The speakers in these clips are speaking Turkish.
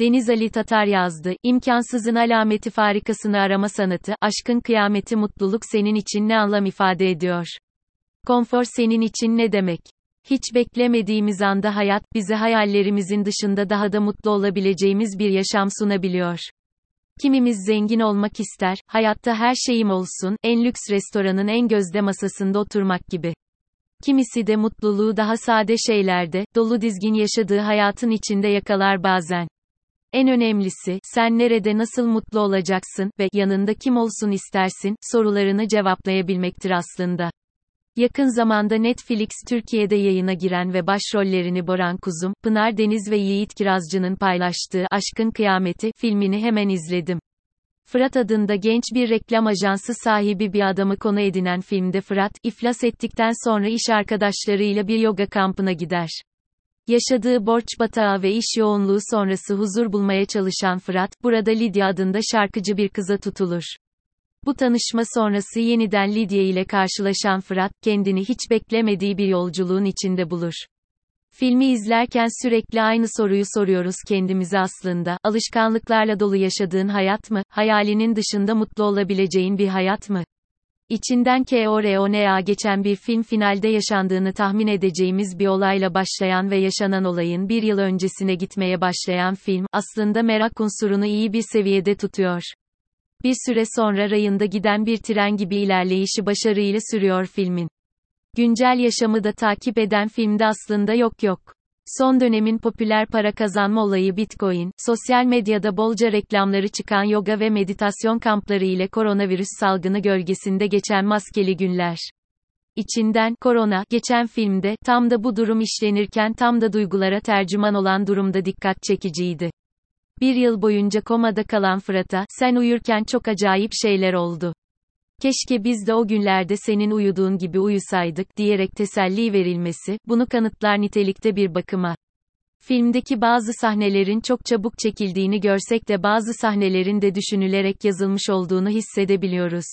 Deniz Ali Tatar yazdı. İmkansızın alameti farikasını arama sanatı, aşkın kıyameti mutluluk senin için ne anlam ifade ediyor? Konfor senin için ne demek? Hiç beklemediğimiz anda hayat, bize hayallerimizin dışında daha da mutlu olabileceğimiz bir yaşam sunabiliyor. Kimimiz zengin olmak ister, hayatta her şeyim olsun, en lüks restoranın en gözde masasında oturmak gibi. Kimisi de mutluluğu daha sade şeylerde, dolu dizgin yaşadığı hayatın içinde yakalar bazen. En önemlisi, sen nerede nasıl mutlu olacaksın ve yanında kim olsun istersin sorularını cevaplayabilmektir aslında. Yakın zamanda Netflix Türkiye'de yayına giren ve başrollerini Boran Kuzum, Pınar Deniz ve Yiğit Kirazcı'nın paylaştığı Aşkın Kıyameti filmini hemen izledim. Fırat adında genç bir reklam ajansı sahibi bir adamı konu edinen filmde Fırat, iflas ettikten sonra iş arkadaşlarıyla bir yoga kampına gider. Yaşadığı borç batağı ve iş yoğunluğu sonrası huzur bulmaya çalışan Fırat, burada Lidya adında şarkıcı bir kıza tutulur. Bu tanışma sonrası yeniden Lidya ile karşılaşan Fırat, kendini hiç beklemediği bir yolculuğun içinde bulur. Filmi izlerken sürekli aynı soruyu soruyoruz kendimize aslında, alışkanlıklarla dolu yaşadığın hayat mı, hayalinin dışında mutlu olabileceğin bir hayat mı? İçinden KORONA geçen bir film finalde yaşandığını tahmin edeceğimiz bir olayla başlayan ve yaşanan olayın bir yıl öncesine gitmeye başlayan film, aslında merak unsurunu iyi bir seviyede tutuyor. Bir süre sonra rayında giden bir tren gibi ilerleyişi başarıyla sürüyor filmin. Güncel yaşamı da takip eden filmde aslında yok yok. Son dönemin popüler para kazanma olayı Bitcoin, sosyal medyada bolca reklamları çıkan yoga ve meditasyon kampları ile koronavirüs salgını gölgesinde geçen maskeli günler. İçinden, korona, geçen filmde, tam da bu durum işlenirken tam da duygulara tercüman olan durumda dikkat çekiciydi. Bir yıl boyunca komada kalan Fırat'a, sen uyurken çok acayip şeyler oldu. Keşke biz de o günlerde senin uyuduğun gibi uyusaydık diyerek teselli verilmesi, bunu kanıtlar nitelikte bir bakıma. Filmdeki bazı sahnelerin çok çabuk çekildiğini görsek de bazı sahnelerin de düşünülerek yazılmış olduğunu hissedebiliyoruz.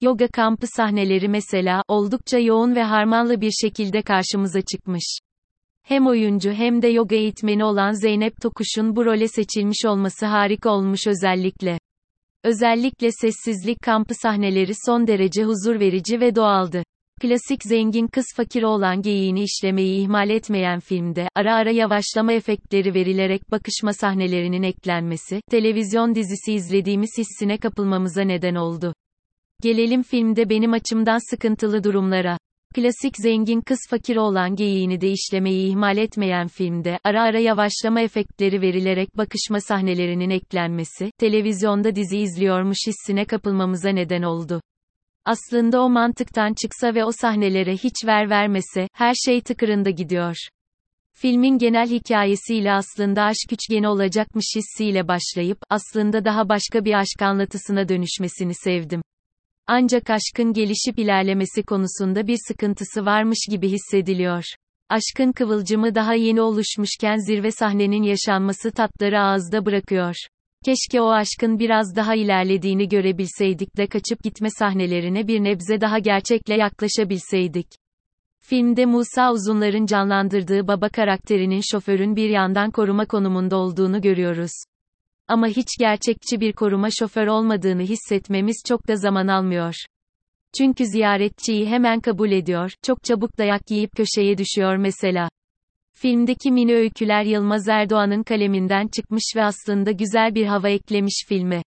Yoga kampı sahneleri mesela, oldukça yoğun ve harmanlı bir şekilde karşımıza çıkmış. Hem oyuncu hem de yoga eğitmeni olan Zeynep Tokuş'un bu role seçilmiş olması harika olmuş özellikle. Özellikle sessizlik kampı sahneleri son derece huzur verici ve doğaldı. Klasik zengin kız fakir olan geyiğini işlemeyi ihmal etmeyen filmde, ara ara yavaşlama efektleri verilerek bakışma sahnelerinin eklenmesi, televizyon dizisi izlediğimiz hissine kapılmamıza neden oldu. Gelelim filmde benim açımdan sıkıntılı durumlara. Klasik zengin kız fakir olan geyiğini de işlemeyi ihmal etmeyen filmde, ara ara yavaşlama efektleri verilerek bakışma sahnelerinin eklenmesi, televizyonda dizi izliyormuş hissine kapılmamıza neden oldu. Aslında o mantıktan çıksa ve o sahnelere hiç ver vermese, her şey tıkırında gidiyor. Filmin genel hikayesiyle aslında aşk üçgeni olacakmış hissiyle başlayıp, aslında daha başka bir aşk anlatısına dönüşmesini sevdim. Ancak aşkın gelişip ilerlemesi konusunda bir sıkıntısı varmış gibi hissediliyor. Aşkın kıvılcımı daha yeni oluşmuşken zirve sahnenin yaşanması tatları ağızda bırakıyor. Keşke o aşkın biraz daha ilerlediğini görebilseydik de kaçıp gitme sahnelerine bir nebze daha gerçekle yaklaşabilseydik. Filmde Musa Uzunlar'ın canlandırdığı baba karakterinin şoförün bir yandan koruma konumunda olduğunu görüyoruz. Ama hiç gerçekçi bir koruma şoför olmadığını hissetmemiz çok da zaman almıyor. Çünkü ziyaretçiyi hemen kabul ediyor, çok çabuk dayak yiyip köşeye düşüyor mesela. Filmdeki mini öyküler Yılmaz Erdoğan'ın kaleminden çıkmış ve aslında güzel bir hava eklemiş filme.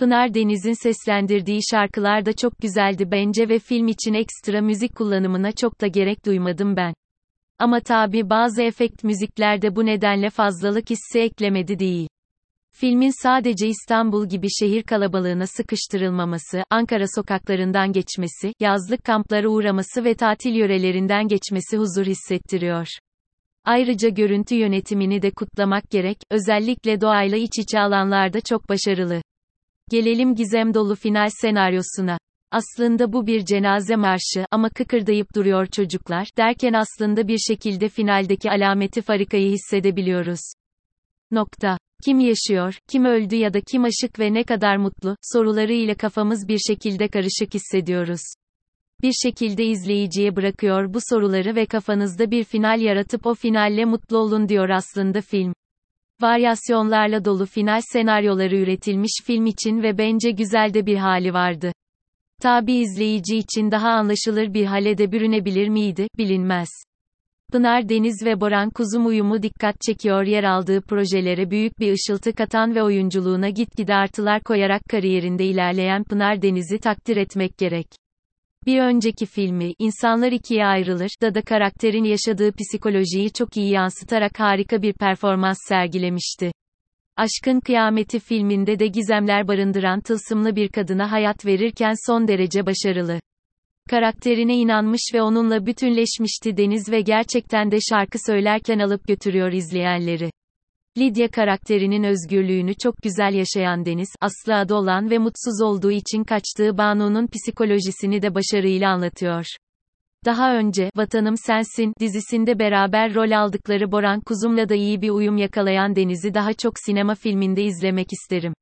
Pınar Deniz'in seslendirdiği şarkılar da çok güzeldi bence ve film için ekstra müzik kullanımına çok da gerek duymadım ben. Ama tabi bazı efekt müziklerde bu nedenle fazlalık hissi eklemedi değil. Filmin sadece İstanbul gibi şehir kalabalığına sıkıştırılmaması, Ankara sokaklarından geçmesi, yazlık kamplara uğraması ve tatil yörelerinden geçmesi huzur hissettiriyor. Ayrıca görüntü yönetimini de kutlamak gerek, özellikle doğayla iç içe alanlarda çok başarılı. Gelelim gizem dolu final senaryosuna. Aslında bu bir cenaze marşı ama kıkırdayıp duruyor çocuklar derken aslında bir şekilde finaldeki alameti farikayı hissedebiliyoruz. Nokta. Kim yaşıyor, kim öldü ya da kim aşık ve ne kadar mutlu, soruları ile kafamız bir şekilde karışık hissediyoruz. Bir şekilde izleyiciye bırakıyor bu soruları ve kafanızda bir final yaratıp o finalle mutlu olun diyor aslında film. Varyasyonlarla dolu final senaryoları üretilmiş film için ve bence güzel de bir hali vardı. Tabi izleyici için daha anlaşılır bir hale de bürünebilir miydi, bilinmez. Pınar Deniz ve Boran Kuzum uyumu dikkat çekiyor yer aldığı projelere büyük bir ışıltı katan ve oyunculuğuna gitgide artılar koyarak kariyerinde ilerleyen Pınar Deniz'i takdir etmek gerek. Bir önceki filmi, İnsanlar ikiye ayrılır, da da karakterin yaşadığı psikolojiyi çok iyi yansıtarak harika bir performans sergilemişti. Aşkın Kıyameti filminde de gizemler barındıran tılsımlı bir kadına hayat verirken son derece başarılı. Karakterine inanmış ve onunla bütünleşmişti Deniz ve gerçekten de şarkı söylerken alıp götürüyor izleyenleri. Lydia karakterinin özgürlüğünü çok güzel yaşayan Deniz, aslı adı olan ve mutsuz olduğu için kaçtığı Banu'nun psikolojisini de başarıyla anlatıyor. Daha önce, Vatanım Sensin, dizisinde beraber rol aldıkları Boran Kuzum'la da iyi bir uyum yakalayan Deniz'i daha çok sinema filminde izlemek isterim.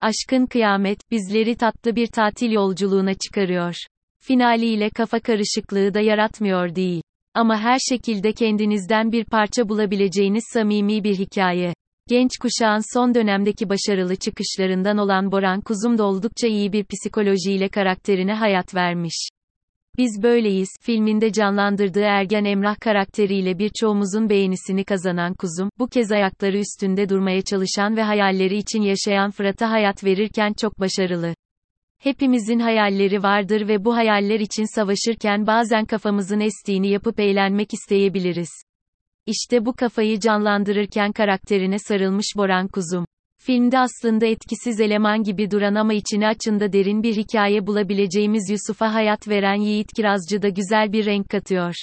Aşkın Kıyamet, bizleri tatlı bir tatil yolculuğuna çıkarıyor. Finaliyle kafa karışıklığı da yaratmıyor değil. Ama her şekilde kendinizden bir parça bulabileceğiniz samimi bir hikaye. Genç kuşağın son dönemdeki başarılı çıkışlarından olan Boran Kuzum da oldukça iyi bir psikolojiyle karakterine hayat vermiş. Biz Böyleyiz filminde canlandırdığı ergen Emrah karakteriyle birçoğumuzun beğenisini kazanan Kuzum, bu kez ayakları üstünde durmaya çalışan ve hayalleri için yaşayan Fırat'a hayat verirken çok başarılı. Hepimizin hayalleri vardır ve bu hayaller için savaşırken bazen kafamızın estiğini yapıp eğlenmek isteyebiliriz. İşte bu kafayı canlandırırken karakterine sarılmış Boran Kuzum. Filmde aslında etkisiz eleman gibi duran ama içine açında derin bir hikaye bulabileceğimiz Yusuf'a hayat veren Yiğit Kirazcı da güzel bir renk katıyor.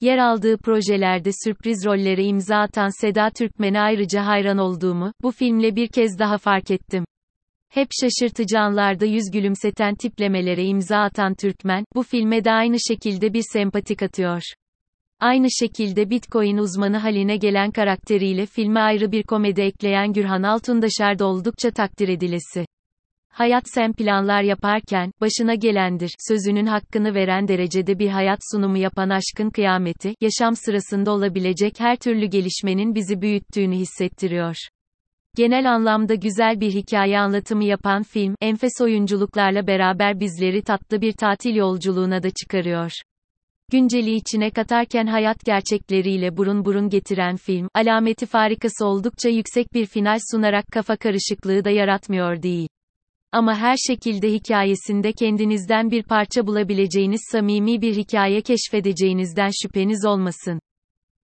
Yer aldığı projelerde sürpriz rollere imza atan Seda Türkmen'e ayrıca hayran olduğumu, bu filmle bir kez daha fark ettim. Hep şaşırtıcı anlarda yüz gülümseten tiplemelere imza atan Türkmen, bu filme de aynı şekilde bir sempatik atıyor. Aynı şekilde Bitcoin uzmanı haline gelen karakteriyle filme ayrı bir komedi ekleyen Gürhan Altundaşar da oldukça takdir edilesi. Hayat sen planlar yaparken, başına gelendir, sözünün hakkını veren derecede bir hayat sunumu yapan aşkın kıyameti, yaşam sırasında olabilecek her türlü gelişmenin bizi büyüttüğünü hissettiriyor. Genel anlamda güzel bir hikaye anlatımı yapan film, enfes oyunculuklarla beraber bizleri tatlı bir tatil yolculuğuna da çıkarıyor. Günceli içine katarken hayat gerçekleriyle burun burun getiren film, alameti farikası oldukça yüksek bir final sunarak kafa karışıklığı da yaratmıyor değil. Ama her şekilde hikayesinde kendinizden bir parça bulabileceğiniz samimi bir hikaye keşfedeceğinizden şüpheniz olmasın.